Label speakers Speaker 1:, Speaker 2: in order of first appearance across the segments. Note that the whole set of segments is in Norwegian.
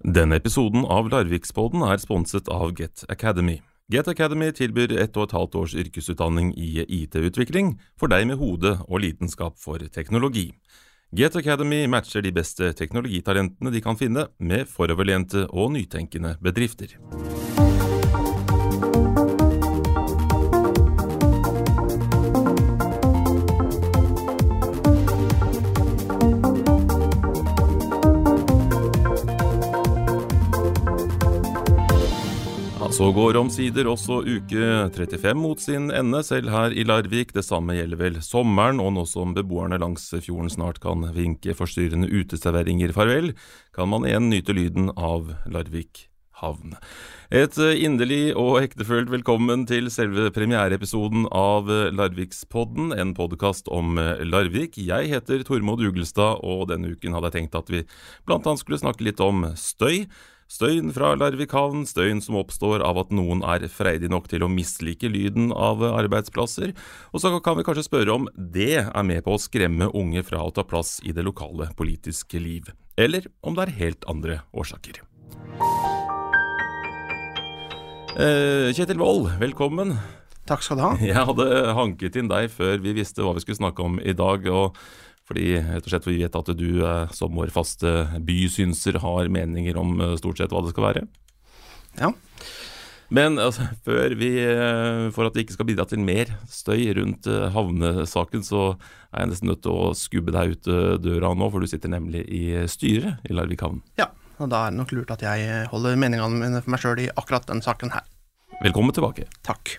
Speaker 1: Denne episoden av Larviksboden er sponset av Get Academy. Get Academy tilbyr ett og et halvt års yrkesutdanning i IT-utvikling for deg med hode og lidenskap for teknologi. Get Academy matcher de beste teknologitalentene de kan finne, med foroverlente og nytenkende bedrifter. Så går omsider også uke 35 mot sin ende, selv her i Larvik. Det samme gjelder vel sommeren, og nå som beboerne langs fjorden snart kan vinke forstyrrende uteserveringer farvel, kan man igjen nyte lyden av Larvik havn. Et inderlig og ektefølt velkommen til selve premiereepisoden av Larvikspodden, en podkast om Larvik. Jeg heter Tormod Ugelstad, og denne uken hadde jeg tenkt at vi blant annet skulle snakke litt om støy. Støyen fra Larvik havn, støyen som oppstår av at noen er freidig nok til å mislike lyden av arbeidsplasser. Og så kan vi kanskje spørre om det er med på å skremme unge fra å ta plass i det lokale politiske liv, eller om det er helt andre årsaker. Eh, Kjetil Wold, velkommen.
Speaker 2: Takk skal du ha.
Speaker 1: Jeg hadde hanket inn deg før vi visste hva vi skulle snakke om i dag. og fordi rett og slett vi vet at du eh, som vår faste bysynser har meninger om eh, stort sett hva det skal være.
Speaker 2: Ja.
Speaker 1: Men altså, vi, eh, for at vi ikke skal bidra til mer støy rundt havnesaken, så er jeg nesten nødt til å skubbe deg ut døra nå, for du sitter nemlig i styret i Larvik havn.
Speaker 2: ja. Og da er det nok lurt at jeg holder meningene mine for meg sjøl i akkurat den saken her.
Speaker 1: Velkommen tilbake.
Speaker 2: Takk.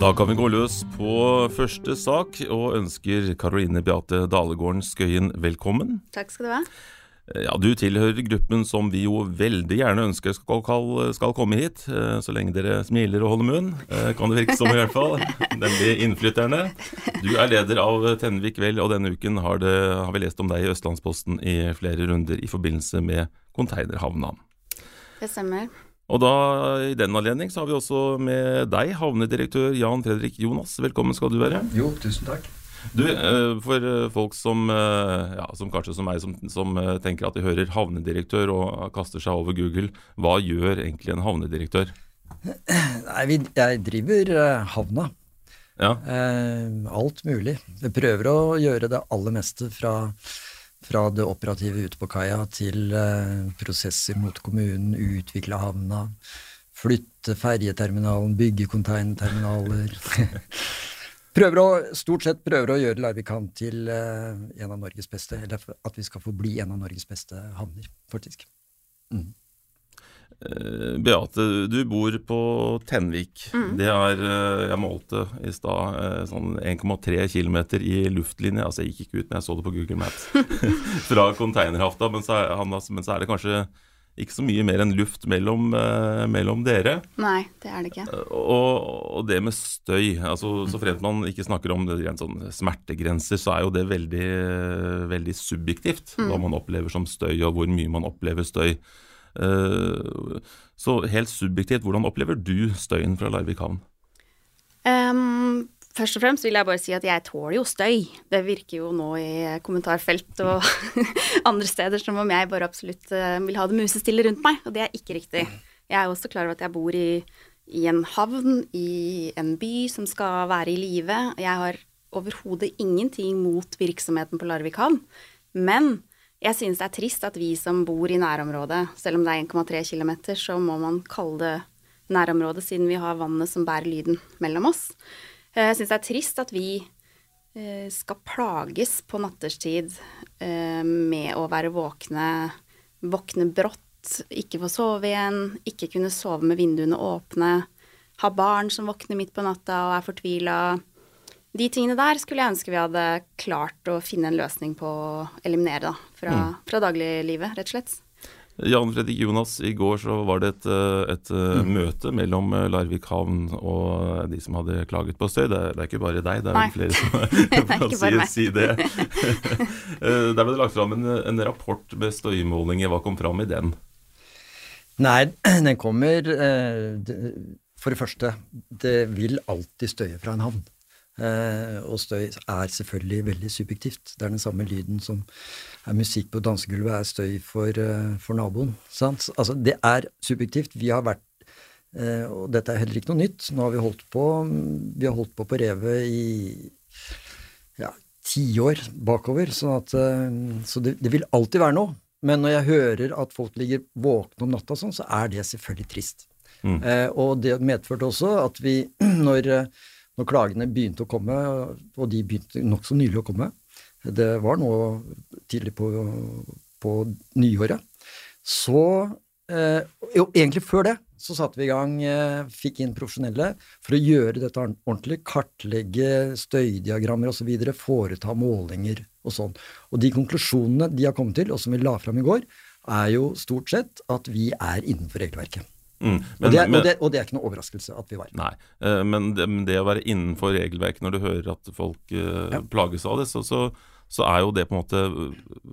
Speaker 1: Da kan vi gå løs på første sak, og ønsker Karoline Beate Dalegården Skøyen velkommen.
Speaker 3: Takk skal du ha.
Speaker 1: Ja, Du tilhører gruppen som vi jo veldig gjerne ønsker skal, skal, skal komme hit, eh, så lenge dere smiler og holder munn. eh, Kan det virke som i hvert fall. Nemlig innflytterne. Du er leder av Tennevik Vel, og denne uken har, det, har vi lest om deg i Østlandsposten i flere runder i forbindelse med containerhavna.
Speaker 3: Det stemmer.
Speaker 1: Og da, i den anledning, så har vi også med deg, havnedirektør Jan Fredrik Jonas. Velkommen skal du være.
Speaker 4: Jo, tusen takk.
Speaker 1: Du, eh, for eh, folk som, eh, ja, som kanskje som meg, som, som tenker at de hører havnedirektør og kaster seg over Google, hva gjør egentlig en havnedirektør?
Speaker 4: Nei, jeg driver havna.
Speaker 1: Ja,
Speaker 4: alt mulig. Vi prøver å gjøre det aller meste fra, fra det operative ute på kaia til eh, prosesser mot kommunen, utvikle havna, flytte ferjeterminalen, bygge containerterminaler. prøver å, stort sett prøver å gjøre Larvik havn til eh, en av Norges beste, eller at vi skal få bli en av Norges beste havner, faktisk. Mm.
Speaker 1: Eh, Beate, du bor på Tenvik. Det er, eh, jeg målte i stad, eh, sånn 1,3 km i luftlinje. Altså jeg gikk ikke ut, men jeg så det på Google Maps. Fra containerhafta, men, så han- men så er det kanskje ikke så mye mer enn luft mellom, mellom dere.
Speaker 3: Nei, det er det ikke.
Speaker 1: Og, og det med støy, altså så fremt man ikke snakker om det rent sånn smertegrenser, så er jo det veldig, veldig subjektivt hva man opplever som støy, og hvor mye man opplever støy. Eh, så helt subjektivt, hvordan opplever du støyen fra Larvik havn?
Speaker 3: Um, først og fremst vil jeg bare si at jeg tåler jo støy. Det virker jo nå i kommentarfelt og andre steder som om jeg bare absolutt eh, vil ha det musestille rundt meg, og det er ikke riktig. Jeg er også klar over at jeg bor i, i en havn, i en by som skal være i live. Jeg har overhodet ingenting mot virksomheten på Larvik havn, men jeg synes det er trist at vi som bor i nærområdet, selv om det er 1,3 km, så må man kalle det nærområde, siden vi har vannet som bærer lyden mellom oss. Eh, Jeg synes det er trist at vi eh, skal plages på natterstid eh, med å være våkne, våkne brått, ikke få sove igjen, ikke kunne sove med vinduene åpne, ha barn som våkner midt på natta og er fortvila. De tingene der skulle jeg ønske vi hadde klart å finne en løsning på å eliminere da, fra, fra dagliglivet, rett og slett.
Speaker 1: Jan Fredrik Jonas, i går så var det et, eh, et mm. møte mellom eh, Larvik havn og de som hadde klaget på støy. Det er, det er ikke bare deg, det er
Speaker 3: Nei.
Speaker 1: vel flere som kan si, si det. Eh, Der ble det lagt fram en, en rapport med støymålinger. Hva kom fram i den?
Speaker 4: Nei, den kommer eh, For det første, det vil alltid støye fra en havn. Eh, og støy er selvfølgelig veldig subjektivt. Det er den samme lyden som er musikk på dansegulvet, er støy for, eh, for naboen. Sant? Altså, det er subjektivt. Vi har vært eh, Og dette er heller ikke noe nytt. Nå har vi holdt på Vi har holdt på på revet i ja, tiår bakover. Sånn at, så det, det vil alltid være noe. Men når jeg hører at folk ligger våkne om natta sånn, så er det selvfølgelig trist.
Speaker 1: Mm.
Speaker 4: Eh, og det medførte også at vi, når, eh, når klagene begynte å komme, og de begynte nokså nylig å komme, det var nå tidlig på, på nyåret, så eh, Jo, egentlig før det så satte vi i gang, eh, fikk inn profesjonelle for å gjøre dette ordentlig, kartlegge støydiagrammer osv., foreta målinger og sånn. Og de konklusjonene de har kommet til, og som vi la fram i går, er jo stort sett at vi er innenfor regelverket.
Speaker 1: Mm.
Speaker 4: og, det er,
Speaker 1: men,
Speaker 4: og, det, og det er ikke noe overraskelse at vi var.
Speaker 1: nei, eh, men det, men det å være innenfor regelverket når du hører at folk uh,
Speaker 4: Ja.
Speaker 1: plages av det, så, så, så er jo det på en måte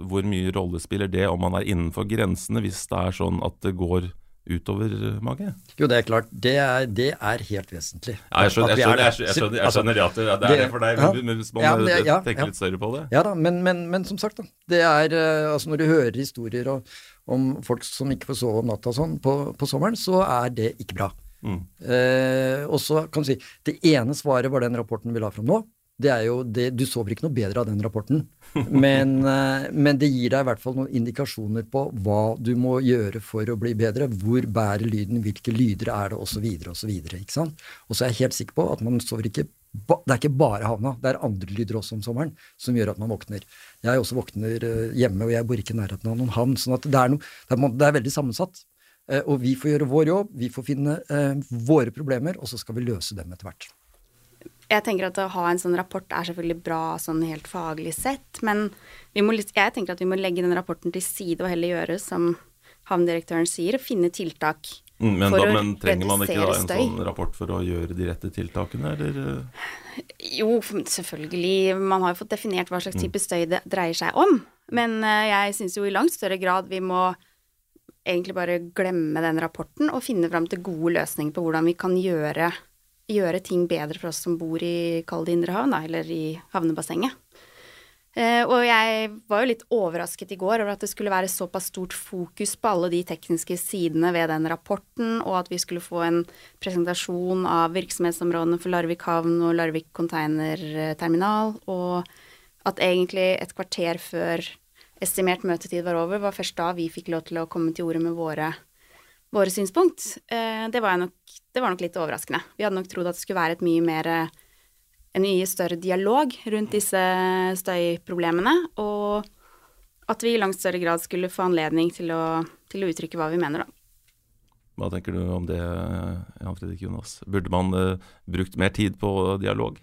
Speaker 1: Hvor mye rolle spiller det om man er innenfor grensene, hvis det er sånn at det går utover mage?
Speaker 4: Jo, det er klart. Det er, det er helt vesentlig.
Speaker 1: Ja, jeg skjønner, jeg
Speaker 4: er
Speaker 1: skjønner, jeg skjønner, jeg skjønner,
Speaker 4: Altså,
Speaker 1: at det, det er det for deg, men hvis man
Speaker 4: Ja, men ja,
Speaker 1: tenker litt større på det.
Speaker 4: Ja da, men, men, men som sagt, da. Det er eh, Altså, når du hører historier og, om folk som ikke får sove om natta og sånn på, på sommeren, så er det ikke bra.
Speaker 1: Mm.
Speaker 4: Eh, og så kan du si Det ene svaret var den rapporten vi la fram nå. Det er jo det, Du sover ikke noe bedre av den rapporten, men, eh, men det gir deg i hvert fall noen indikasjoner på hva du må gjøre for å bli bedre. Hvor bærer lyden, hvilke lyder er det, osv., osv. Ikke sant? Og så er jeg helt sikker på at man sover ikke Det er ikke bare havna, det er andre lyder også om sommeren som gjør at man våkner. Jeg også våkner eh, hjemme, og jeg bor ikke i nærheten av noen havn. sånn at det er, noe, det er, veldig sammensatt. Eh, og vi får gjøre vår jobb, vi får finne eh, våre problemer, og så skal vi løse dem etter hvert.
Speaker 3: Jeg tenker at å ha en sånn rapport er selvfølgelig bra sånn helt faglig sett, men må, jeg tenker at vi må legge den rapporten til side og heller gjøre som havndirektøren sier, og finne tiltak
Speaker 1: men,
Speaker 3: for
Speaker 1: da, men trenger man ikke da en
Speaker 3: støy.
Speaker 1: sånn rapport for å gjøre de rette tiltakene, eller?
Speaker 3: Jo, selvfølgelig. Man har jo fått definert hva slags type støy det dreier seg om. Men eh, jeg syns jo i langt større grad vi må egentlig bare glemme den rapporten og finne fram til gode løsninger på hvordan vi kan gjøre, gjøre ting bedre for oss som bor i Kall indre havn, eller i havnebassenget. Eh, og jeg var jo litt overrasket i går over at det skulle være såpass stort fokus på alle de tekniske sidene ved den rapporten, og at vi skulle få en presentasjon av virksomhetsområdene for Larvik havn og Larvik containerterminal, og at egentlig et kvarter før estimert møtetid var over, var først da vi fikk lov til å komme til orde med våre, våre synspunkt. Eh, det, var nok, det var nok litt overraskende. Vi hadde nok trodd at det skulle være et mye mer en mye større dialog rundt disse støyproblemene, og at vi i langt større grad skulle få anledning til å, til å uttrykke hva vi mener, da.
Speaker 1: Hva tenker du om det, Jan Fredrik Jonas? Burde man uh, brukt mer tid på dialog?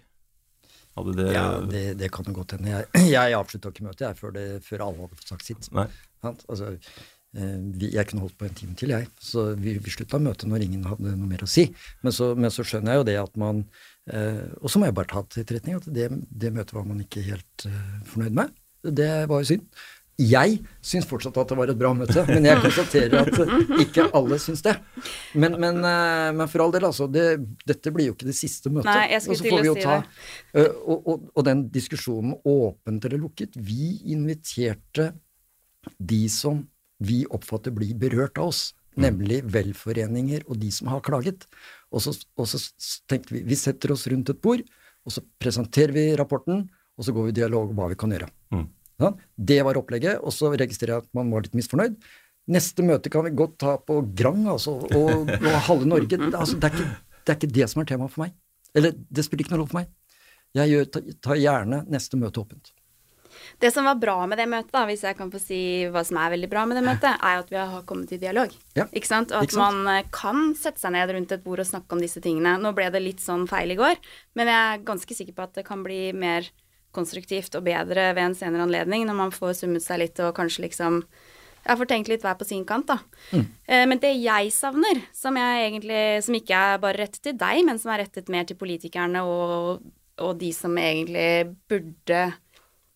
Speaker 1: Hadde det
Speaker 4: Ja, det, det kan jo godt hende. Jeg, jeg avslutta ikke møtet jeg, før, det, før alle hadde fått sagt sitt.
Speaker 1: Nei.
Speaker 4: Altså, eh, vi, jeg kunne holdt på en time til, jeg. Så vi, vi slutta møtet når ingen hadde noe mer å si. Men så, men så skjønner jeg jo det at man Og så må jeg bare ta til etterretning at det, det møtet var man ikke helt eh, fornøyd med. Det var jo synd. Jeg syns fortsatt at det var et bra møte, men jeg konstaterer at eh, ikke alle syns det. Men, men, eh, men for all del, altså. Det, dette blir jo ikke det siste møtet.
Speaker 3: Nei, jeg
Speaker 4: Og så får vi jo ta, eh, og, og, og den diskusjonen, åpent eller lukket Vi inviterte de som vi oppfatter blir berørt av oss, nemlig velforeninger og de som har klaget. Og så, og så tenkte vi vi setter oss rundt et bord, og så presenterer vi rapporten, og så går vi i dialog om hva vi kan gjøre.
Speaker 1: Mm.
Speaker 4: Sånn? Det var opplegget, og så registrerer jeg at man var litt misfornøyd. Neste møte kan vi godt ta på Grang, altså, og, og halve Norge. Altså, det, er ikke, det er ikke det som er temaet for meg. Eller det spiller ikke noen rolle for meg. Jeg gjør, tar, tar gjerne neste møte åpent.
Speaker 3: Det som var bra med det møtet, da, hvis jeg kan få si hva som er veldig bra med det møtet, er at vi har kommet i dialog.
Speaker 4: Ja,
Speaker 3: Ikke sant? Og at
Speaker 4: sant?
Speaker 3: man eh, kan sette seg ned rundt et bord og snakke om disse tingene. Nå ble det litt sånn feil i går, men jeg er ganske sikker på at det kan bli mer konstruktivt og bedre ved en senere anledning, når man får summet seg litt og kanskje liksom jeg får tenkt litt hver på sin kant, da.
Speaker 4: Mm.
Speaker 3: Eh, Men det jeg savner, som, jeg egentlig, som ikke er bare rettet til deg, men som er rettet mer til politikerne og, og de som egentlig burde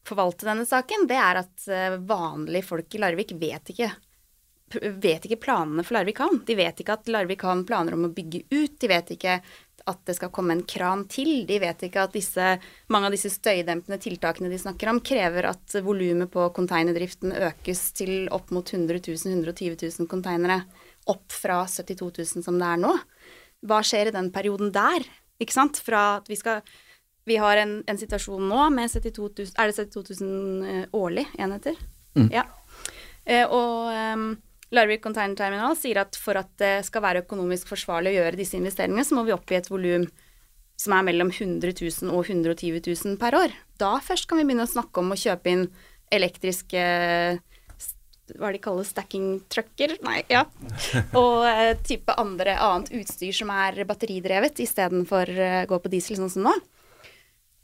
Speaker 3: forvalte denne saken, det er at eh, vanlige folk i Larvik vet ikke vet ikke planene for Larvik havn. De vet ikke at Larvik havn planer om å bygge ut. De vet ikke at det skal komme en kran til. De vet ikke at disse, mange av disse støydempende tiltakene de snakker om, krever at volumet på containerdriften økes til opp mot 100 000-120 000 konteinere. Opp fra 72 000 som det er nå. Hva skjer i den perioden der? Ikke sant? Fra at vi skal Vi har en, en situasjon nå med 72 000 Er det 72 000 eh, årlig enheter?
Speaker 4: Mm.
Speaker 3: Ja. Eh, og um, Larvik Container Terminal sier at for at det skal være økonomisk forsvarlig å gjøre disse investeringene, så må vi opp i et volum som er mellom 100 000 og 120 000 per år. Da først kan vi begynne å snakke om å kjøpe inn elektriske hva de kaller stacking trucker, nei, ja, og eh, type andre annet utstyr som er batteridrevet istedenfor uh, gå på diesel, sånn som nå.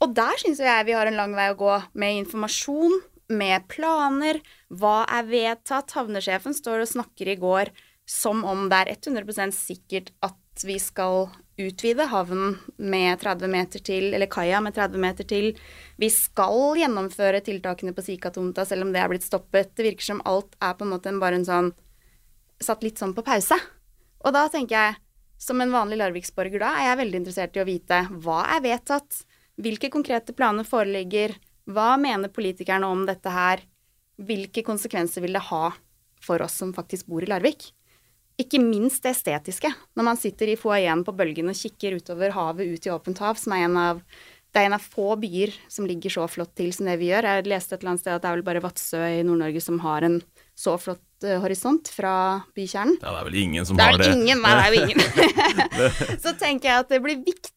Speaker 3: Og der syns jeg vi har en lang vei å gå med informasjon, med planer. Hva er vedtatt? Havnesjefen står og snakker i går som om det er 100% sikkert at vi skal utvide havnen med 30 meter til, eller kaia med 30 meter til. Vi skal gjennomføre tiltakene på Sika-tomta selv om det er blitt stoppet. Det virker som alt er på en måte bare en sånn Satt litt sånn på pause. Og da tenker jeg, som en vanlig Larviksborger da, er jeg veldig interessert i å vite hva er vedtatt, hvilke konkrete planer foreligger, hva mener politikerne om dette her, hvilke konsekvenser vil det ha for oss som faktisk bor i Larvik? Ikke minst det estetiske. Når man sitter i foajeen på Bølgen og kikker utover havet ut i åpent hav, som er en av det er en av få byer som ligger så flott til som det vi gjør. Jeg leste et eller annet sted at det er vel bare Vadsø i Nord-Norge som har en så flott uh, horisont fra bykjernen.
Speaker 1: Ja, det er vel ingen som
Speaker 3: det
Speaker 1: har det.
Speaker 3: Det ingen, nei, det er jo ingen. så tenker jeg at det blir viktig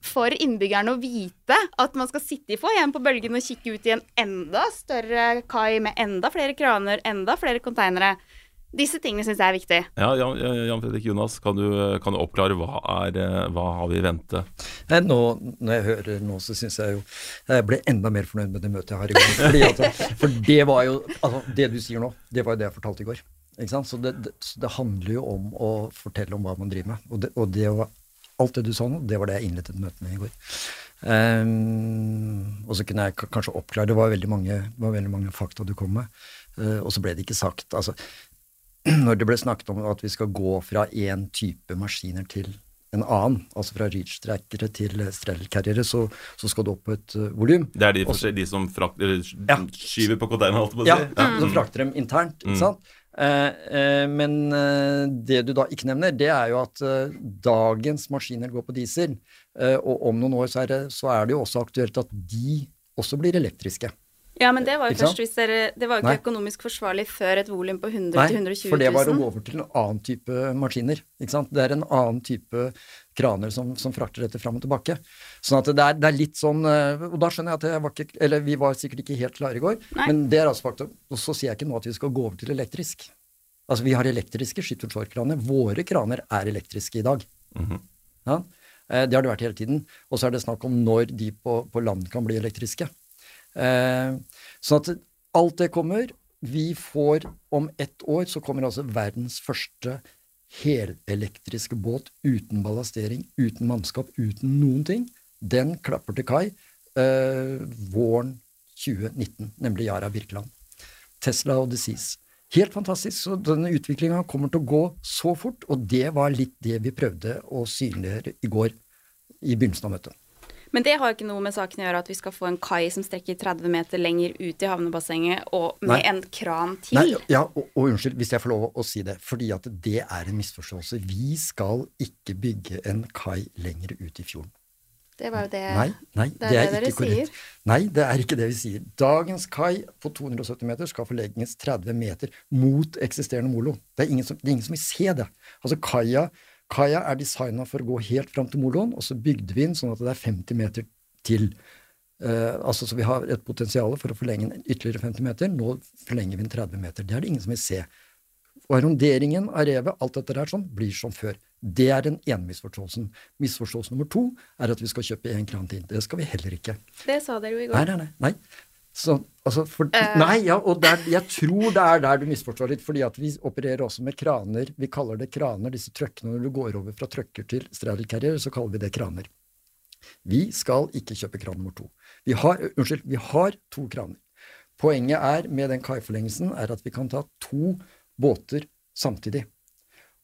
Speaker 3: for innbyggerne å vite at man skal sitte i foajeen på Bølgen og kikke ut i en enda større kai med enda flere kraner, enda flere konteinere. Disse tingene syns jeg er viktig.
Speaker 1: Ja, Jan, Jan Fredrik Jonas, kan du, kan du oppklare hva, er, hva har vi i vente?
Speaker 4: Nei, nå, når jeg hører nå, så syns jeg jo Jeg ble enda mer fornøyd med det møtet jeg har i går. Fordi altså, for det var jo altså, Det du sier nå, det var jo det jeg fortalte i går. Ikke sant? Så det, det, så det handler jo om å fortelle om hva man driver med. Og det, og det var, alt det du sa nå, det var det jeg innledet møtet med i går. Um, og så kunne jeg kanskje oppklare Det var veldig mange, var veldig mange fakta du kom med. Uh, og så ble det ikke sagt altså, Når det ble snakket om at vi skal gå fra én type maskiner til en annen, altså fra reach-trackere til strellcarriere, så, så, skal du opp på et uh, volum.
Speaker 1: Det er de, Også, de som frakter,
Speaker 4: ja.
Speaker 1: skyver på containeren, holdt på å
Speaker 4: si? Ja,
Speaker 1: ja.
Speaker 4: Mm. som frakter dem internt. ikke sant? Eh, eh, men eh, det du da ikke nevner, det er jo at dagens maskiner går på diesel. Og om noen år så er, det, så er det jo også aktuelt at de også blir elektriske.
Speaker 3: Ja, men det var jo først dere Det var jo ikke Nei. økonomisk forsvarlig før et volum på 100 000-120 000.
Speaker 4: for det var å gå over til en annen type maskiner. ikke sant? Det er en annen type kraner som, som frakter dette fram og tilbake. Sånn at det er, det er, litt sånn Og da skjønner jeg at jeg var ikke Eller vi var sikkert ikke helt klare i går, Nei. men det er altså faktum. Og så sier jeg ikke nå at vi skal gå over til elektrisk. Altså, vi har elektriske skipsfartskraner. Våre kraner er elektriske i dag.
Speaker 1: Mm -hmm.
Speaker 4: ja? Det har det vært hele tiden. Og så er det snakk om når de på, på land kan bli elektriske. Eh, sånn at alt det kommer. Vi får om ett år så kommer altså verdens første helelektriske båt uten ballastering, uten mannskap, uten noen ting. Den klapper til kai eh, våren 2019, nemlig Yara Birkeland. Tesla og Disease. Helt fantastisk. Så denne utviklinga kommer til å gå så fort, og det var litt det vi prøvde å synliggjøre i går i begynnelsen av møtet.
Speaker 3: Men det har jo ikke noe med saken å gjøre at vi skal få en kai som strekker 30 meter lenger ut i havnebassenget, og med Nei. en kran til.
Speaker 4: Nei, ja, og, og, unnskyld hvis jeg får lov å si det, fordi at det er en misforståelse. Vi skal ikke bygge en kai lenger ut i fjorden.
Speaker 3: Det var jo det
Speaker 4: Nei, nei
Speaker 3: det er, det er
Speaker 4: det dere korrekt. Sier. Nei, det er ikke det vi sier. Dagens kai på 270 meter skal forlegges 30 meter mot eksisterende molo. Det er ingen som, det er ingen som vil se det. Altså kaia Kaia er designa for å gå helt fram til moloen, og så bygde vi den sånn at det er 50 meter til. Uh, altså Så vi har et potensial for å forlenge den ytterligere 50 meter. Nå forlenger vi den 30 meter. Det er det ingen som vil se. Og arronderingen av revet, alt dette der sånn, blir som før. Det er den ene misforståelsen. Misforståelse nummer to er at vi skal kjøpe én kran til. Det skal vi heller ikke.
Speaker 3: Det sa dere jo i går.
Speaker 4: Nei, nei, nei. Så, altså for, uh. Nei, ja, og der, jeg tror det er der du misforstår litt. fordi at vi opererer også med kraner. Vi kaller det kraner, disse trøkkene. Når du går over fra trøkker til straddle carrier, så kaller vi det kraner. Vi skal ikke kjøpe kran nummer to. Vi har, unnskyld, vi har to kraner. Poenget er med den kaiforlengelsen er at vi kan ta to båter samtidig.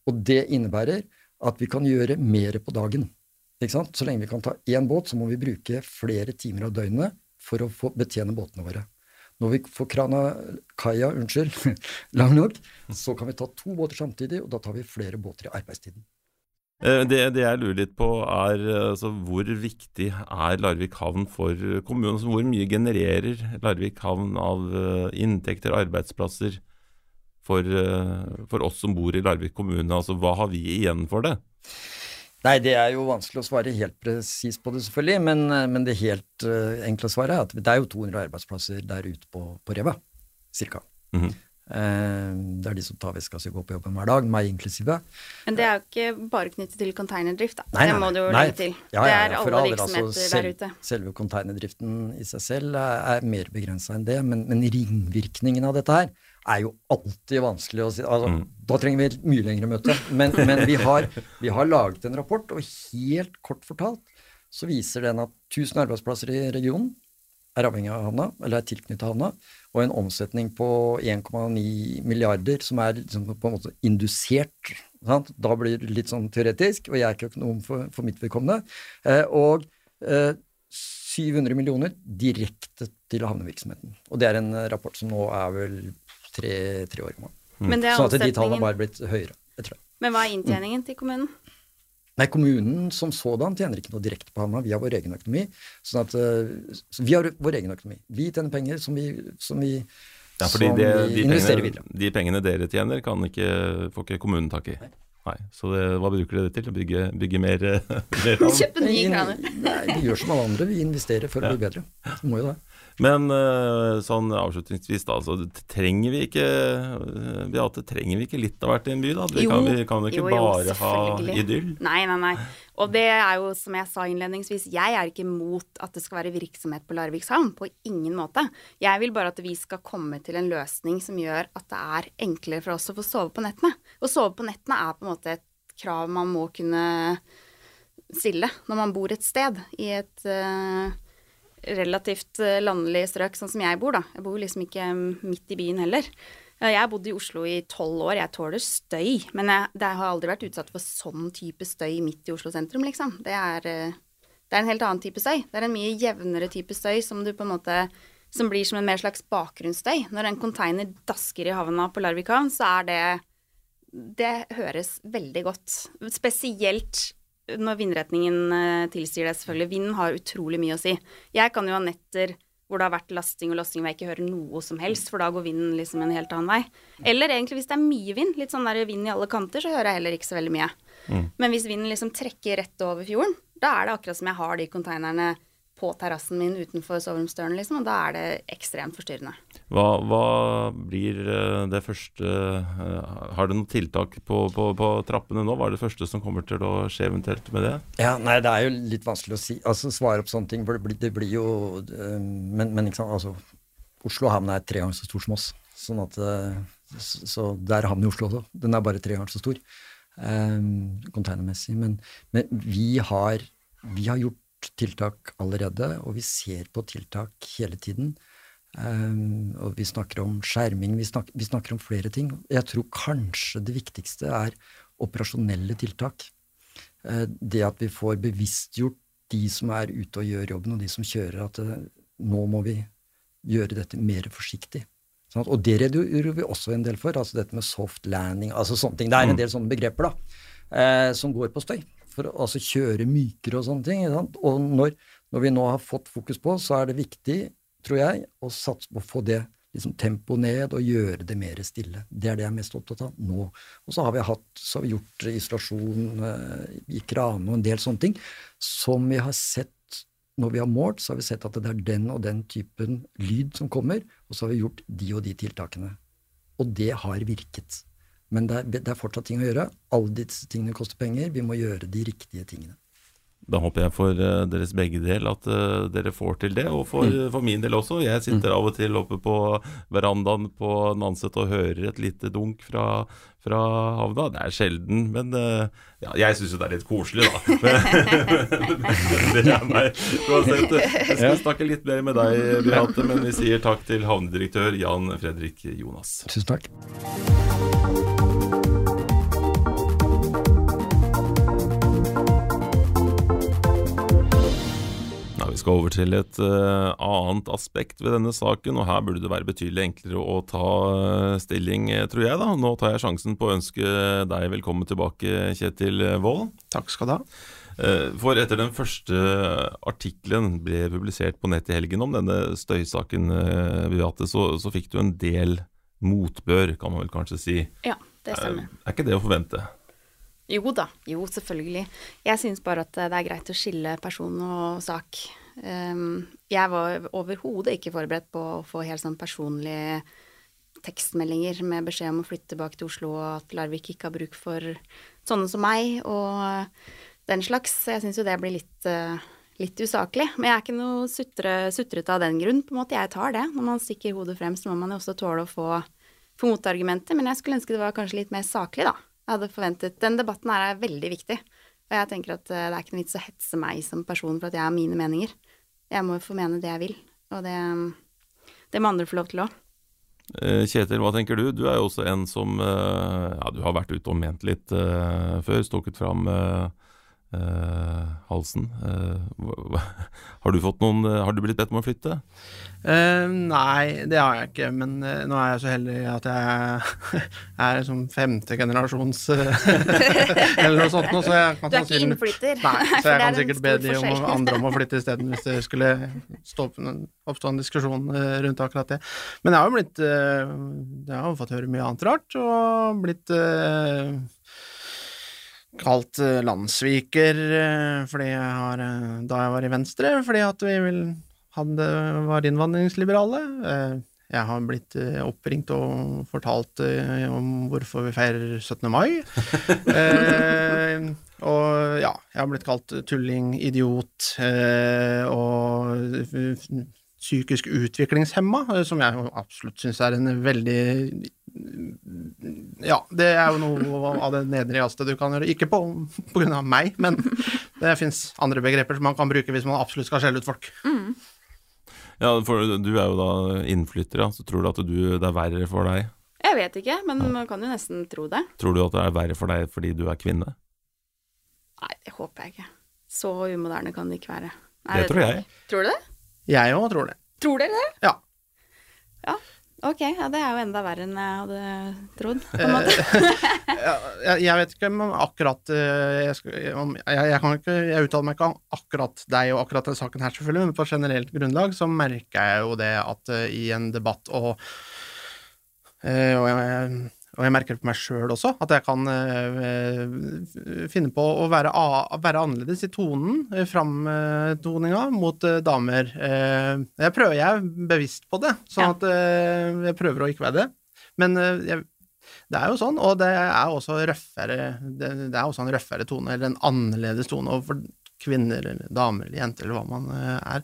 Speaker 4: Og det innebærer at vi kan gjøre mer på dagen. Ikke sant? Så lenge vi kan ta én båt, så må vi bruke flere timer av døgnet for å få betjene båtene våre. Når vi får krana kaia, lang nok, så kan vi ta to båter samtidig, og da tar vi flere båter i arbeidstiden.
Speaker 1: Eh, det, det, jeg lurer litt på, er altså, hvor viktig er Larvik havn for kommunen? Altså, hvor mye genererer Larvik havn av uh, inntekter, arbeidsplasser, for, for, oss som bor i Larvik kommune? Altså, hva har vi igjen for det?
Speaker 4: Nei, det er jo vanskelig å svare helt presist på det, selvfølgelig. Men, men det helt uh, enkle svaret er at det er jo 200 arbeidsplasser der ute på, på Reva, cirka. Mm -hmm. uh, det er de som tar veska si og går på jobben hver dag, meg inklusive.
Speaker 3: Men det er jo ikke bare knyttet til containerdrift, da. Nei, nei, det må du jo legge til. Ja, ja, ja, det er alle altså, virksomheter altså, selv, der ute.
Speaker 4: Selve containerdriften i seg selv er, er mer begrensa enn det, men, men, ringvirkningen av dette her er jo alltid vanskelig å si. Altså, mm. Da trenger vi et mye lengre møte. Men, men vi, har, vi har laget en rapport, og helt kort fortalt så viser den at 1000 arbeidsplasser i regionen er avhengig av havna, eller er tilknyttet havna, og en omsetning på 1,9 milliarder som er liksom på en måte indusert. Sant? Da blir det litt sånn teoretisk, og jeg er ikke økonom for, for mitt vedkommende. Eh, og eh, 700 millioner direkte til havnevirksomheten. Og det er en rapport som nå er vel tre, tre år gammel. Mm. Sånn at de tallene har bare blitt høyere. Jeg tror.
Speaker 3: Men hva er inntjeningen mm. til kommunen?
Speaker 4: Nei, kommunen som sådan tjener ikke noe direkte på Hamar. Vi har vår egen økonomi. sånn at uh, så Vi har vår egen økonomi. Vi tjener penger som vi, som vi,
Speaker 1: ja, som det, vi investerer pengene, videre. De pengene dere tjener, kan ikke, får ikke kommunen tak i. Nei. Nei. Så det, hva bruker dere det til? Å bygge, bygge mer,
Speaker 3: mer Kjøpe nye kraner.
Speaker 4: Nei, vi gjør som alle andre. Vi investerer for å bli bedre. Vi må jo det.
Speaker 1: Men uh, sånn avslutningsvis, da. Altså, trenger vi ikke uh, Beate, trenger vi ikke litt av hvert i en by, da? Vi jo, kan, vi kan ikke jo, jo, bare ha idyll?
Speaker 3: Nei, nei, nei. Og det er jo, som jeg sa innledningsvis, jeg er ikke mot at det skal være virksomhet på Larviks havn. På ingen måte. Jeg vil bare at vi skal komme til en løsning som gjør at det er enklere for oss å få sove på nettene. Å sove på nettene er på en måte et krav man må kunne stille når man bor et sted i et uh, relativt eh, landlig strøk, sånn som jeg bor, da. Jeg bor liksom ikke midt i byen heller. Jeg har bodd i Oslo i tolv år, jeg tåler støy. Men jeg, jeg, har aldri vært utsatt for sånn type støy midt i Oslo sentrum, liksom. Det er, eh, det er, en helt annen type støy. Det er en mye jevnere type støy som du på en måte som blir som en mer slags bakgrunnsstøy. Når en container dasker i havna på Larvik havn, så er det Det høres veldig godt. Spesielt når vindretningen eh, tilsier det, selvfølgelig. Vinden har utrolig mye å si. Jeg kan jo ha netter hvor det har vært lasting og lossing hvor jeg ikke hører noe som helst, for da går vinden liksom en helt annen vei. Eller egentlig hvis det er mye vind, litt sånn der vind i alle kanter, så hører jeg heller ikke så veldig mye. Mm. Men hvis vinden liksom trekker rett over fjorden, da er det akkurat som jeg har de konteinerne på terrassen min utenfor soveromsdøren, liksom, og da er det ekstremt forstyrrende.
Speaker 1: Hva, hva blir eh, det første eh, Har du noen tiltak på, på, på, trappene nå? Hva er det første som kommer til å skje eventuelt med det?
Speaker 4: Ja, nei, Det er jo litt vanskelig å si, altså svare opp sånne ting. for Det blir, det blir jo eh, Men, men ikke sant, altså, Oslo havn er tre ganger så stor som oss. sånn at så, der det er havnen i Oslo også. Den er bare tre ganger så stor um, containermessig. Men, men vi, har, vi har gjort tiltak allerede, og vi ser på tiltak hele tiden. Um, og vi snakker om skjerming, vi snakker, vi snakker, om flere ting. Jeg tror kanskje det viktigste er operasjonelle tiltak. Uh, det at vi får bevisstgjort de som er ute og gjør jobben, og de som kjører, at uh, nå må vi gjøre dette mer forsiktig. Sånn og det redegjorde vi også en del for, altså dette med soft landing, altså sånne ting. Det er en mm. del sånne begreper da, uh, som går på støy for å altså, kjøre mykere og sånne ting. Og når, når, vi nå har fått fokus på, så er det viktig, tror jeg, å satse på å få det liksom, tempoet ned og gjøre det mer stille. Det er det jeg er mest opptatt av nå. Og så har vi, hatt, så har vi gjort isolasjon eh, i krane og en del sånne ting som vi har sett når vi har målt, så har vi sett at det er den og den typen lyd som kommer, og så har vi gjort de og de tiltakene. Og det har virket. Men det er, det er, fortsatt ting å gjøre. Alle disse tingene koster penger. Vi må gjøre de riktige tingene.
Speaker 1: Da håper jeg for uh, deres begge del at uh, dere får til det, og for, mm. for, min del også. Jeg sitter mm. av og til oppe på verandaen på Nanset og hører et lite dunk fra, fra havna. Det er sjelden, men uh, ja, jeg syns jo det er litt koselig, da. det er meg. Uansett, jeg skal snakke litt mer med deg, Beate, men vi sier takk til havnedirektør Jan Fredrik Jonas.
Speaker 4: Tusen takk.
Speaker 1: Skal over til et uh, annet aspekt ved denne saken, og her burde det være betydelig enklere å ta uh, stilling, tror jeg. da. Nå tar jeg sjansen på å ønske deg velkommen tilbake, Kjetil Wold.
Speaker 2: Takk skal du ha.
Speaker 1: Uh, for etter den første artikkelen ble publisert på nett i helgen om denne støysaken, Beate, så, så fikk du en del motbør, kan man vel kanskje si.
Speaker 3: Ja, det stemmer.
Speaker 1: Er ikke det å forvente?
Speaker 3: Jo da, jo selvfølgelig. Jeg syns bare at det er greit å skille person og sak. Um, jeg var overhodet ikke forberedt på å få helt sånn personlige tekstmeldinger med beskjed om å flytte tilbake til Oslo, og at Larvik ikke har bruk for sånne som meg, og den slags. Jeg syns jo det blir litt, uh, litt usaklig. Men jeg er ikke noe sutre, sutrete av den grunn, på en måte. Jeg tar det. Når man stikker hodet frem, så må man jo også tåle å få, få motargumenter. Men jeg skulle ønske det var kanskje litt mer saklig, da jeg hadde forventet. Den debatten her er veldig viktig. Og jeg tenker at eh, det er ikke noe vits å hetse meg som person for at jeg har mine meninger. Jeg må jo få mene det jeg vil, og det, det må andre få lov til òg.
Speaker 1: Eh, Kjetil, hva tenker du? Du er jo også en som eh, Ja, du har vært ute og ment litt uh, før, stukket fram uh, uh, halsen. har du fått noen Har du blitt bedt om å flytte?
Speaker 2: Uh, nei, det har jeg ikke. Men uh, nå er jeg så heldig at jeg er liksom femte generasjons uh, eller noe sånt nå, så jeg
Speaker 3: kan Du er ikke innflytter?
Speaker 2: Nei, så jeg kan sikkert be de om, andre om å flytte isteden, hvis det skulle stå, oppstå en diskusjon rundt akkurat det. Men jeg har jo blitt Jeg har jo fått høre mye annet rart, og blitt kalt landssviker fordi jeg har, da jeg var i Venstre, fordi at vi vil hadde, var innvandringsliberale. Eh, jeg har blitt eh, oppringt og fortalt eh, om hvorfor vi feirer 17. mai. og ja, jeg har blitt kalt tulling, idiot og psykisk utviklingshemma, som jeg absolutt syns er en veldig Ja, det er jo noe av det nedrigste du kan gjøre. Ikke på, av meg, men det fins andre begreper som man kan bruke hvis man absolutt skal skjelle ut folk.
Speaker 3: Mm.
Speaker 1: Ja, for du er jo da innflytter, ja. Så tror du at du, det er verre for deg?
Speaker 3: Jeg vet ikke, men ja. man kan jo nesten tro det.
Speaker 1: Tror du at det er verre for deg fordi du er kvinne?
Speaker 3: Nei, det håper jeg ikke. Så umoderne kan det ikke være.
Speaker 1: Nei, det tror jeg.
Speaker 3: Tror du det?
Speaker 2: Jeg òg tror det.
Speaker 3: Tror dere det?
Speaker 2: Ja.
Speaker 3: Ja, Ok, ja, det er jo enda verre enn jeg hadde trodd, på en måte.
Speaker 2: jeg, jeg, vet ikke om akkurat eh, jeg, om, jeg, jeg, kan ikke, jeg uttaler meg ikke om akkurat deg og akkurat denne saken her, selvfølgelig, men på generelt grunnlag så merker jeg jo det at uh, i en debatt og, uh, og og jeg merker det på meg sjøl også, at jeg kan uh, finne på å være, være, annerledes i tonen, uh, framtoninga, mot uh, damer. jeg prøver, jeg er bevisst på det, sånn ja. at jeg prøver å ikke være det. Men jeg, det er jo sånn, og det er også røffere det, det, er også en røffere tone, eller en annerledes tone overfor kvinner eller damer eller jenter eller hva man er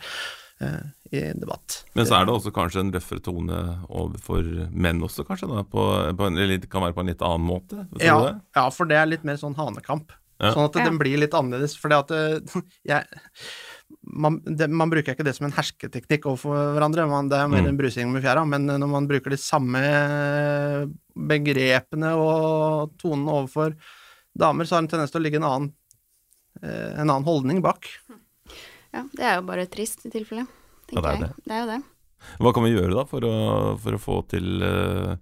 Speaker 2: i debatt.
Speaker 1: Men så er det også kanskje en røffere tone overfor menn også, kanskje? da, på, på en, Eller det kan være på en litt annen måte?
Speaker 2: Ja, ja, for det er litt mer sånn hanekamp. Ja. Sånn at den blir litt annerledes. For man, man, bruker ikke det som en hersketeknikk overfor hverandre, man, det er mer mm. en brusing med fjæra. Men når man bruker de samme begrepene og tonen overfor damer, så har en tendens til å ligge en annen, eh, en annen holdning bak.
Speaker 3: Ja, det er jo bare trist i tilfelle
Speaker 1: tenker ja, det er
Speaker 3: jeg. Det er jo det.
Speaker 1: Hva kan vi gjøre da for å, for å få til uh,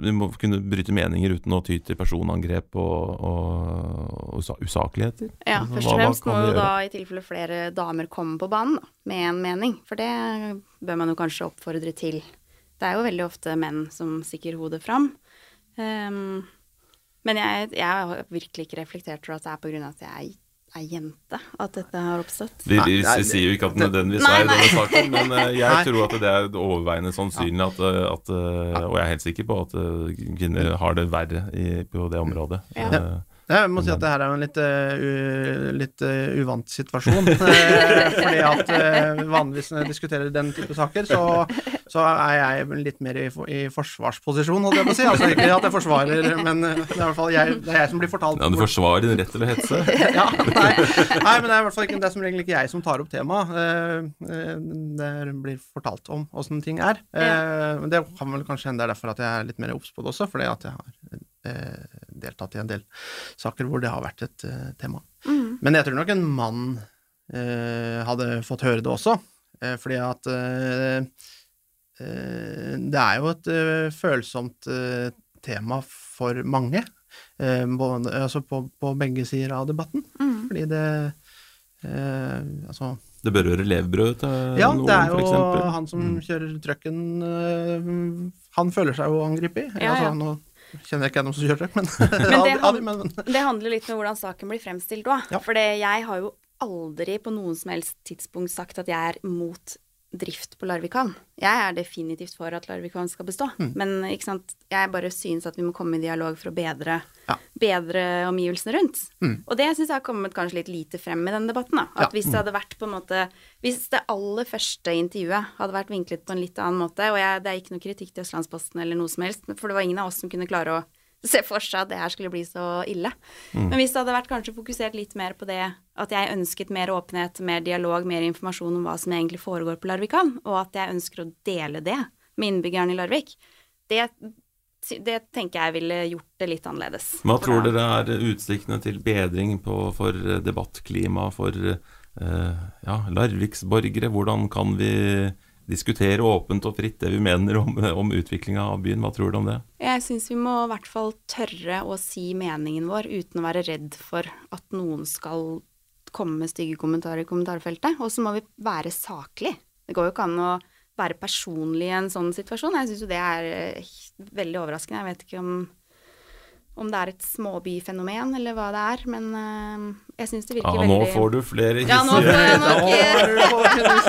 Speaker 1: Vi må kunne bryte meninger uten å ty til personangrep og, og, og usakligheter?
Speaker 3: Ja, først og fremst må jo da i tilfelle flere damer komme på banen da, med en mening. For det bør man jo kanskje oppfordre til. Det er jo veldig ofte menn som stikker hodet fram. Um, men jeg, jeg, har virkelig ikke reflektert over at det er av at jeg er jente at dette har oppstått.
Speaker 1: Vi, vi, vi sier jo ikke at det nødvendigvis er i denne saken, men uh, jeg tror at det er overveiende sannsynlig at, eh, at uh, Og jeg er helt sikker på at kvinner har det verre i, på det området. Ja.
Speaker 2: Jeg må si at det her er jo en litt, uh, litt uh, uvant situasjon. fordi at uh, vanligvis når jeg diskuterer den type saker, så, så er jeg litt mer i, i forsvarsposisjon, holdt jeg på å si. Altså ikke at jeg forsvarer, men det er i hvert fall jeg, det er jeg som blir fortalt
Speaker 1: Ja, Du forsvarer din rett til å hetse?
Speaker 2: ja, nei, nei, men det er i hvert fall ikke, det er som regel ikke jeg som tar opp temaet. det blir fortalt om åssen ting er. Men det kan vel kanskje hende det er derfor at jeg er litt mer obs på det også, fordi at jeg har deltatt i en del saker hvor det har vært et uh, tema. Mm. Men jeg tror nok en mann uh, hadde fått høre det også. uh, fordi at det er jo et følsomt tema for mange, både, altså på, på begge sider av debatten.
Speaker 3: Mm.
Speaker 2: Fordi det eh, Altså
Speaker 1: Det berører levebrødet til
Speaker 2: Ja,
Speaker 1: noen,
Speaker 2: det er jo
Speaker 1: eksempel.
Speaker 2: han som
Speaker 1: Mm.
Speaker 2: kjører trucken Han føler seg jo angrepet.
Speaker 3: Ja, ja.
Speaker 2: Altså, kjenner jeg ikke noen som kjørte, men,
Speaker 3: Men det
Speaker 2: Ja, men
Speaker 3: Det handler litt om hvordan saken blir fremstilt òg.
Speaker 2: Ja.
Speaker 3: For jeg har jo aldri på noen som helst tidspunkt sagt at jeg er mot drift på Larvikan. Jeg er definitivt for at Larvikan skal bestå.
Speaker 2: Mm.
Speaker 3: Men ikke sant? jeg bare synes at vi må komme i dialog for å bedre,
Speaker 2: Ja.
Speaker 3: bedre omgivelsene rundt.
Speaker 2: Mm.
Speaker 3: Og det syns jeg har kommet kanskje litt lite frem i den debatten. Da.
Speaker 2: Ja.
Speaker 3: At hvis det hadde vært på en måte Hvis det aller første intervjuet hadde vært vinklet på en litt annen måte, og jeg, det er ikke noe kritikk til Østlandsposten eller noe som helst, for det var ingen av oss som kunne klare å se for seg at det her skulle bli så ille.
Speaker 2: Mm.
Speaker 3: Men hvis det hadde vært kanskje fokusert litt mer på det at jeg ønsket mer åpenhet, mer dialog, mer informasjon om hva som egentlig foregår på Larvikan, og at jeg ønsker å dele det med innbyggerne i Larvik, det, det tenker jeg ville gjort det litt annerledes.
Speaker 1: Hva tror dere er utsiktene til bedring på, for debattklima for eh, ja, Larviksborgere? Hvordan kan vi diskutere åpent og fritt det vi mener om, om utviklinga av byen? Hva tror du om det?
Speaker 3: Jeg syns vi må i hvert fall tørre å si meningen vår uten å være redd for at noen skal komme med stygge kommentarer i kommentarfeltet. Og så må vi være saklig. Det går jo ikke an å være personlig i en sånn situasjon. Jeg syns jo det er eh, veldig overraskende. Jeg vet ikke om, om det er et småbyfenomen eller hva det er, men uh, jeg syns det
Speaker 1: Ja,
Speaker 3: virker
Speaker 1: nå
Speaker 3: veldig
Speaker 1: får du flere
Speaker 3: Ja, nå får jeg nok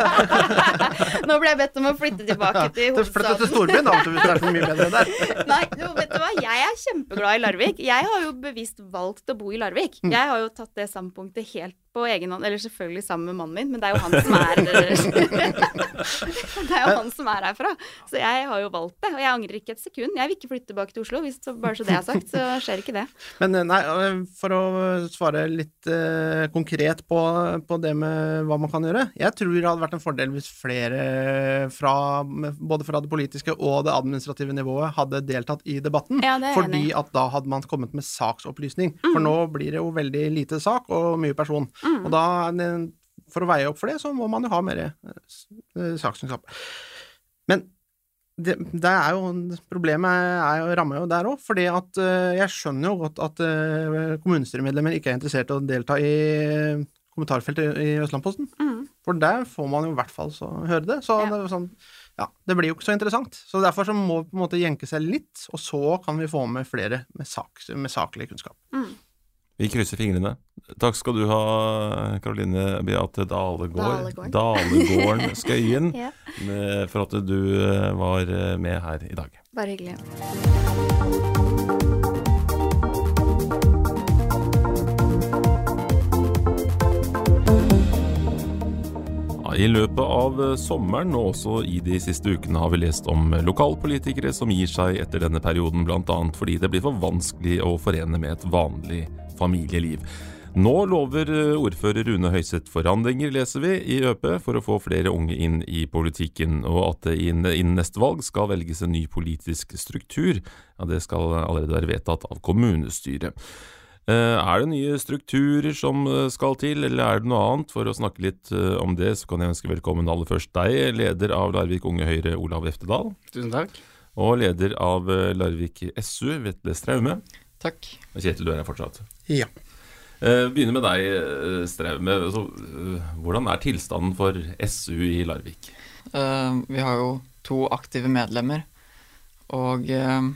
Speaker 3: Nå ble jeg bedt om å flytte tilbake til
Speaker 2: Flytte til storbyen, da, hvis det er så mye bedre der.
Speaker 3: Nei, jo, vet du hva? Jeg er kjempeglad i Larvik. Jeg har jo bevisst valgt å bo i Larvik.
Speaker 2: Mm.
Speaker 3: Jeg har jo tatt det standpunktet helt på egen hånd, eller selvfølgelig sammen med mannen min, men det er jo han som er Det er jo han som er herfra. Så jeg har jo valgt det, og jeg angrer ikke et sekund. Jeg vil ikke flytte tilbake til Oslo, hvis bare så det er sagt, så skjer ikke det.
Speaker 2: Men eh, nei, eh, for å svare litt uh, konkret på, på det med hva man kan gjøre. Jeg tror det hadde vært en fordel hvis flere fra, både fra det politiske og det administrative nivået hadde deltatt i debatten.
Speaker 3: Ja,
Speaker 2: fordi at da hadde man kommet med saksopplysning. For nå blir det jo veldig lite sak og mye person. Og da, for å veie opp for det, så må man jo ha mer eh, eh, sakskunnskap. Men det, det er jo, problemet er jo, rammer jo der òg, fordi at eh, jeg skjønner jo godt at kommunestyremedlemmer ikke er interessert i å delta i kommentarfeltet i Østlandposten.
Speaker 3: Mm.
Speaker 2: For der får man jo i hvert fall så høre det. Så
Speaker 3: Ja.
Speaker 2: det, sånn, ja, det blir jo ikke så interessant. Så derfor så må vi på en måte jenke seg litt, og så kan vi få med flere med, sak, med saklig kunnskap.
Speaker 3: Mm.
Speaker 1: Vi krysser fingrene. Takk skal du ha, Karoline Beate Dalegård.
Speaker 3: Dalegård.
Speaker 1: Dalegården Skøyen,
Speaker 3: Ja.
Speaker 1: for at du eh, var eh, med her i dag.
Speaker 3: Bare hyggelig.
Speaker 1: I løpet av eh, sommeren og også i de siste ukene har vi lest om lokalpolitikere som gir seg etter denne perioden, bl.a. fordi det blir for vanskelig å forene med et vanlig familieliv. Nå lover eh, ordfører Rune Høiseth forandringer, leser vi i ØP, for å få flere unge inn i politikken, og at det innen neste valg skal velges en ny politisk struktur. Ja, Det skal allerede være vedtatt av kommunestyret. Eh, Er det nye strukturer som eh, skal til, eller er det noe annet? For å snakke litt om det, så kan jeg ønske velkommen aller først deg, leder av Larvik Unge Høyre, Olav Eftedal.
Speaker 5: Tusen takk.
Speaker 1: Og leder av Larvik SU, Vetle Straume.
Speaker 5: Takk.
Speaker 1: Kjetil, du er her fortsatt.
Speaker 2: Ja.
Speaker 1: Eh, Begynner med deg, eh, Straume. Så, eh, Hvordan er tilstanden for SU i Larvik?
Speaker 5: Eh, vi har jo to aktive medlemmer, og eh,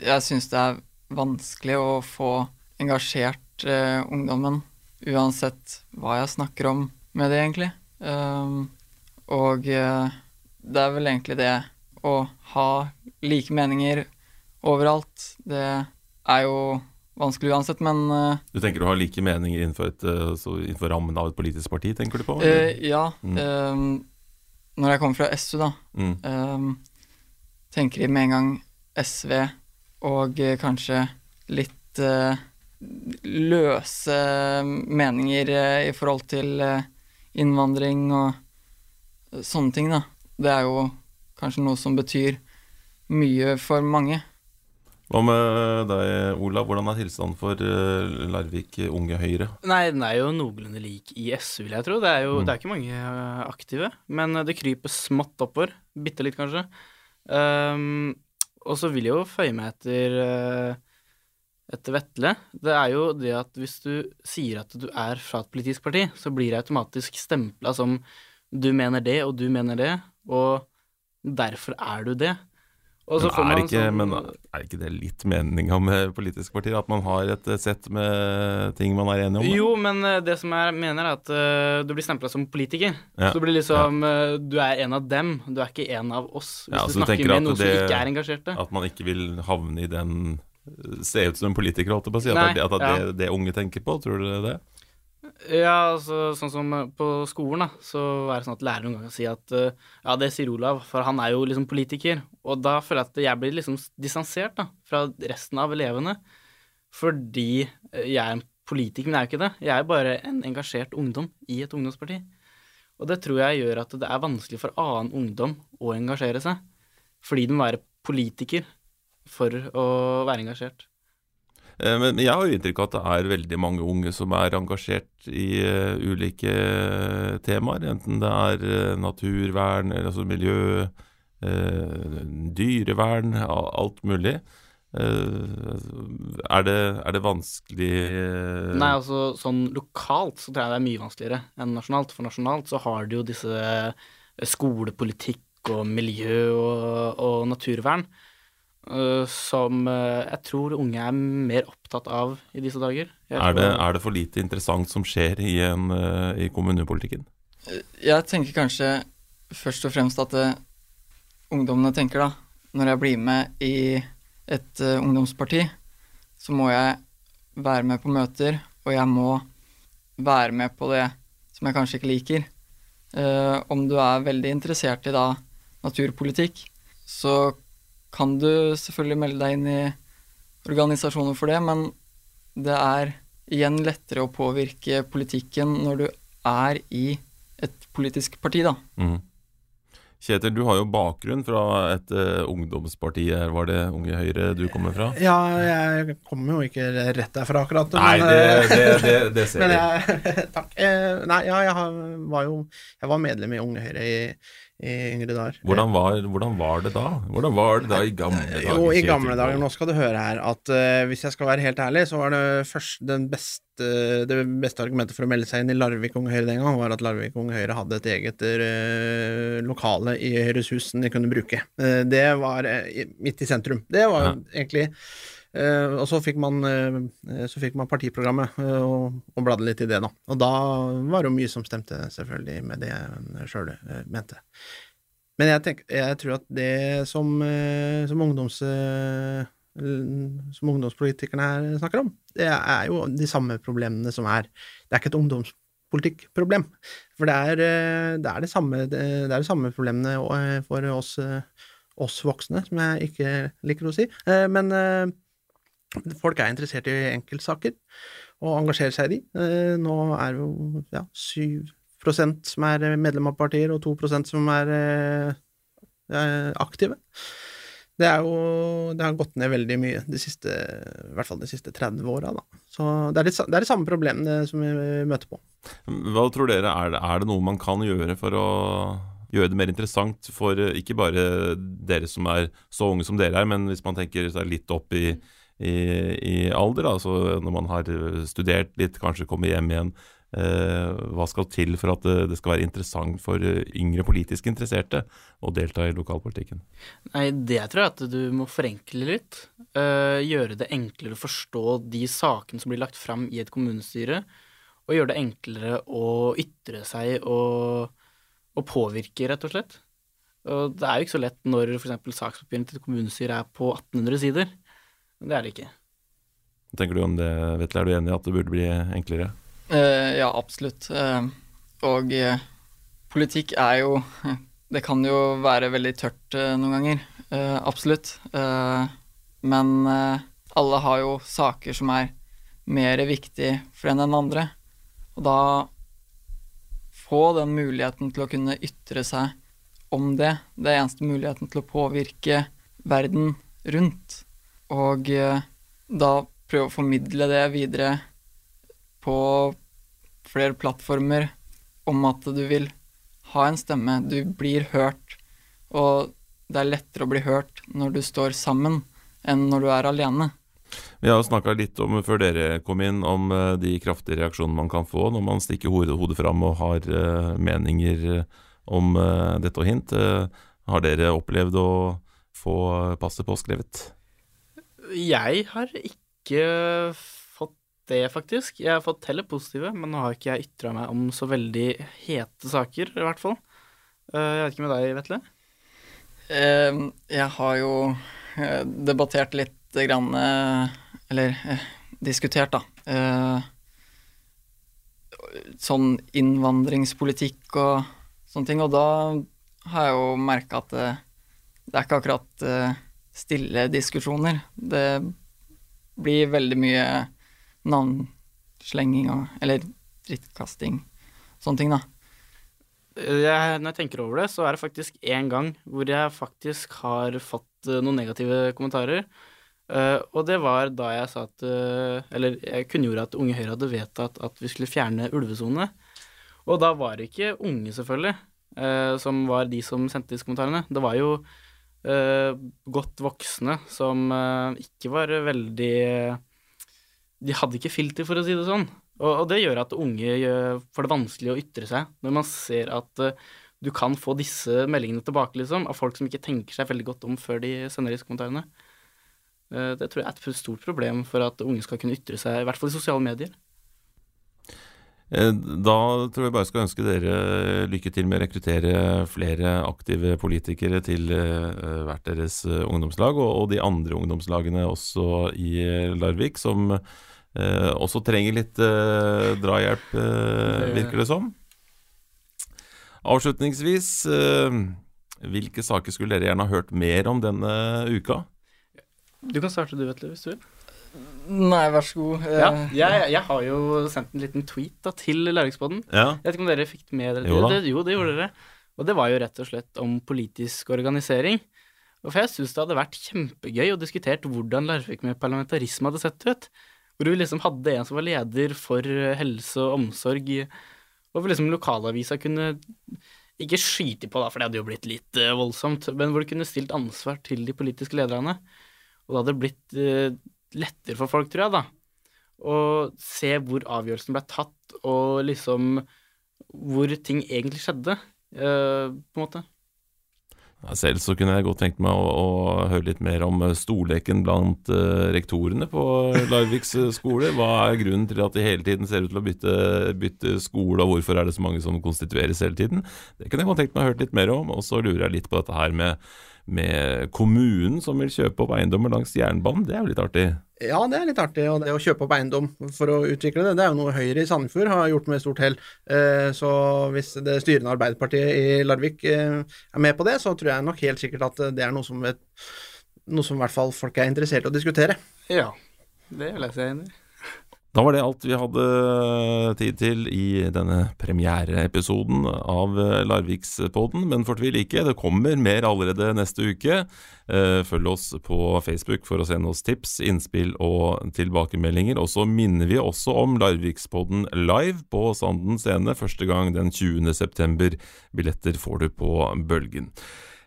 Speaker 5: jeg syns det er vanskelig å få engasjert ungdommen, uansett hva jeg snakker om med det, egentlig. Og det er vel egentlig det å ha like meninger overalt. Det er jo vanskelig uansett, men uh,
Speaker 1: Du tenker du har like meninger innenfor, et, eh, så innenfor rammen av et politisk parti, tenker du på?
Speaker 5: Eh, ja.
Speaker 1: Mm.
Speaker 5: når jeg kommer fra SU, da,
Speaker 1: Mm.
Speaker 5: tenker de med en gang SV og kanskje litt løse meninger i forhold til innvandring og sånne ting, da. Det er jo kanskje noe som betyr mye for mange.
Speaker 1: Hva med deg, Olav? Hvordan er tilstanden for uh, Larvik Unge Høyre?
Speaker 6: Nei, den er jo noenlunde lik i SU, vil jeg tro. Det er jo mm. det er ikke mange uh, aktive, men uh, det kryper smått oppover. Bitte litt, kanskje. Um, og så vil jeg jo føye meg etter etter Vetle. Det er jo det at hvis du sier at du er fra et politisk parti, så blir det automatisk stempla som du mener det, og du mener det, og derfor er du det.
Speaker 1: Men er, ikke, sånn, men, er ikke det litt meninga med politiske partier? At man har et sett med ting man er enig om?
Speaker 6: Jo, men eh, det som jeg mener, er at uh, du blir stempla som politiker. Ja. Så du blir liksom ja. uh, Du er en av dem, du er ikke en av oss. Hvis ja, du snakker med noen det, som ikke er engasjerte.
Speaker 1: At man ikke vil havne i den Se ut som en politiker, holdt jeg på å si. At, Nei, det, at det er det, det unge tenker på, tror du det?
Speaker 6: Ja, altså, sånn som eh, på skolen, da, så er det sånn at læreren noen ganger sier at uh, ja, det sier Olav, for han er jo liksom politiker. Og da føler jeg at jeg blir liksom distansert da, fra resten av elevene. Fordi eh, jeg er en politiker, men jeg er jo ikke det. Jeg er bare en engasjert ungdom i et ungdomsparti. Og det tror jeg gjør at det er vanskelig for annen ungdom å engasjere seg. Fordi de må være politiker for å være engasjert.
Speaker 1: Eh, men jeg har jo inntrykk av at det er veldig mange unge som er engasjert i uh, ulike temaer. Enten det er naturvern, altså miljø, dyrevern, alt mulig. Er det, er, det, vanskelig
Speaker 6: Nei, altså sånn lokalt så tror jeg det er mye vanskeligere enn nasjonalt. For nasjonalt så har du jo disse skolepolitikk og miljø og, og naturvern. Eh, som eh, jeg tror unge er mer opptatt av i disse dager.
Speaker 1: Er det, er det, for lite interessant som skjer i, en, eh, i kommunepolitikken?
Speaker 5: Jeg tenker kanskje først og fremst at det, ungdommene tenker, da Når jeg blir med i et uh, ungdomsparti, så må jeg være med på møter, og jeg må være med på det som jeg kanskje ikke liker. Uh, om du er veldig interessert i da naturpolitikk, så kan du selvfølgelig melde deg inn i organisasjoner for det, men det er igjen lettere å påvirke politikken når du er i et politisk parti, da. Mm.
Speaker 1: Kjetil, du har jo bakgrunn fra et uh, ungdomsparti. Var det Unge Høyre du kommer fra?
Speaker 2: Ja, jeg kommer jo ikke rett derfra akkurat.
Speaker 1: Nei, men, det, eh, det, det, det, ser vi.
Speaker 2: takk. Uh, nei, ja, jeg var jo jeg var medlem i Unge Høyre i i yngre dager.
Speaker 1: Hvordan var, hvordan var, det da? Hvordan var det da i gamle dager?
Speaker 2: Jo, i gamle dager. Nå skal du høre her at uh, hvis jeg skal være helt ærlig, så var det først den beste, det beste argumentet for å melde seg inn i Larvik Unge Høyre den gang, var at Larvik Unge Høyre hadde et eget uh, lokale i Høyres hus som de kunne bruke. Uh, det var midt i sentrum. Det var ja. egentlig og så fikk, man, uh, så fikk man partiprogrammet uh, og, og, bladde litt i det, da. Og da var det jo mye som stemte, selvfølgelig, med det en sjøl mente. Men jeg, tenker, jeg, tror at det som, som, ungdoms, som ungdomspolitikerne her snakker om, det er jo de samme problemene som er Det er ikke et ungdomspolitikkproblem. For det er det, er det, samme, det er det samme problemene for oss, oss voksne, som jeg ikke liker å si. Men Folk er interessert i enkeltsaker og engasjerer seg i de. Eh, nå er det jo ja, 7% som er medlem av partier, og 2% som er eh, aktive. Det er jo Det har gått ned veldig mye de siste, i hvert fall de siste 30 åra. Så det er, litt, det er de samme problemene som vi møter på.
Speaker 1: Hva tror dere, er det, er det noe man kan gjøre for å gjøre det mer interessant for ikke bare dere som er så unge som dere er, men hvis man tenker seg litt opp i i, i alder. Altså når man har studert litt, kanskje kommer hjem igjen. Eh, hva skal til for at det, det, skal være interessant for yngre politisk interesserte å delta i lokalpolitikken?
Speaker 6: Nei, Det tror jeg at du må forenkle litt. Eh, gjøre det enklere å forstå de sakene som blir lagt fram i et kommunestyre. Og gjøre det enklere å ytre seg og, og påvirke, rett og slett. Og det er jo ikke så lett når f.eks. sakspapirene til et kommunestyre er på 1800 sider. Det er det ikke.
Speaker 1: Hva tenker du om det, Vetle? Er du enig i at det burde bli enklere?
Speaker 5: Uh, ja, absolutt. Uh, og uh, politikk er jo Det kan jo være veldig tørt noen ganger. absolutt. men alle har jo saker som er mer viktig for en enn andre. Og da få den muligheten til å kunne ytre seg om det, det er eneste muligheten til å påvirke verden rundt og eh, da prøve å formidle det videre på flere plattformer om at du vil ha en stemme, du blir hørt, og det er lettere å bli hørt når du står sammen enn når du er alene.
Speaker 1: Vi har snakka litt om, før dere kom inn, om eh, de kraftige reaksjonene man kan få når man stikker hodet, fram og har uh, meninger eh, om dette og hint. Har dere opplevd å få passet påskrevet?
Speaker 6: Jeg har ikke fått det, faktisk. Jeg har fått heller positive, men nå har ikke jeg ytra meg om så veldig hete saker, i hvert fall. Jeg vet ikke med deg, Vetle?
Speaker 5: Jeg har jo debattert litt grann Eller diskutert, da. Sånn innvandringspolitikk og sånne ting. Og da har jeg jo merka at det, det, er ikke akkurat stille diskusjoner. Det blir veldig mye navnslenging og Eller drittkasting. Sånne ting, da.
Speaker 6: Jeg, når jeg tenker over det, så er det faktisk én gang hvor jeg faktisk har fått uh, noen negative kommentarer. Uh, og det var da jeg sa at uh, Eller jeg kunngjorde at Unge Høyre hadde vedtatt at vi skulle fjerne ulvesone. Og da var det ikke unge, selvfølgelig, som var de som sendte disse kommentarene. Det var jo godt voksne som ikke var veldig De hadde ikke filter, for å si det sånn. Og, det gjør at unge får det vanskelig å ytre seg, når man ser at uh, du kan få disse meldingene tilbake, liksom, av folk som ikke tenker seg veldig godt om før de sender disse kommentarene. Det tror jeg er et stort problem for at unge skal kunne ytre seg, i hvert fall i sosiale medier.
Speaker 1: Eh, da tror jeg bare skal ønske dere lykke til med å rekruttere flere aktive politikere til hvert deres ungdomslag, og, de andre ungdomslagene også i Larvik, som eh, også trenger litt eh, drahjelp, eh, virker det som. Avslutningsvis, eh, hvilke saker skulle dere gjerne ha hørt mer om denne uka?
Speaker 6: Du kan starte du, Vetle, hvis du vil.
Speaker 5: Nei, vær så god.
Speaker 6: Ja, jeg, jeg, har jo sendt en liten tweet da, til Læringsboden.
Speaker 1: Ja.
Speaker 6: Jeg vet ikke om dere fikk med dere
Speaker 1: jo,
Speaker 6: det? Jo, det gjorde dere. Og det var jo rett og slett om politisk organisering. Og for jeg syns det hadde vært kjempegøy å diskutere hvordan Larvik med parlamentarisme hadde sett ut. Hvor vi liksom hadde en som var leder for helse og omsorg, og hvor liksom lokalavisa kunne ikke skyte på, da, for det hadde jo blitt litt uh, voldsomt, men hvor du kunne stilt ansvar til de politiske lederne. Og det hadde blitt lettere for folk, tror jeg, da, å se hvor avgjørelsen ble tatt, og liksom hvor ting egentlig skjedde, uh, på en måte.
Speaker 1: Selv så kunne jeg godt tenkt meg å, å høre litt mer om storleken blant uh, rektorene på Larviks skole. Hva er grunnen til at de hele tiden ser ut til å bytte, bytte, skole, og hvorfor er det så mange som konstitueres hele tiden? Det kunne jeg godt tenkt meg å høre litt mer om. Og så lurer jeg litt på dette her med, med kommunen som vil kjøpe opp eiendommer langs jernbanen. Det er jo litt artig?
Speaker 2: Ja, det er litt artig. Og det å kjøpe opp eiendom for å utvikle det, det er jo noe Høyre i Sandefjord har gjort med stort hell. Så hvis det styrende Arbeiderpartiet i Larvik er med på det, så tror jeg nok helt sikkert at det er noe som, noe som i hvert fall folk er interessert i å diskutere.
Speaker 6: Ja, det vil jeg si enig i.
Speaker 1: Da var det alt vi hadde tid til i denne premiereepisoden av Larvikspodden. Men fortvil ikke, det kommer mer allerede neste uke. Følg oss på Facebook for å sende oss tips, innspill og tilbakemeldinger. Og så minner vi også om Larvikspodden live på Sanden scene første gang den 20. september. Billetter får du på Bølgen.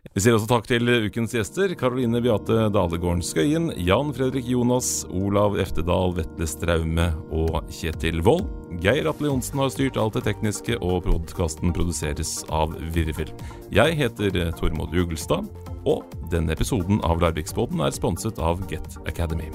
Speaker 1: Vi sier også takk til ukens gjester. Karoline Beate Dalegården Skøyen, Jan Fredrik Jonas, Olav Eftedal, Vetle Straume og Kjetil Wold. Geir Atle Johnsen har styrt alt det tekniske, og podkasten produseres av Virvel. Jeg heter Tormod Ugelstad, og denne episoden av Larviksbåten er sponset av Get Academy.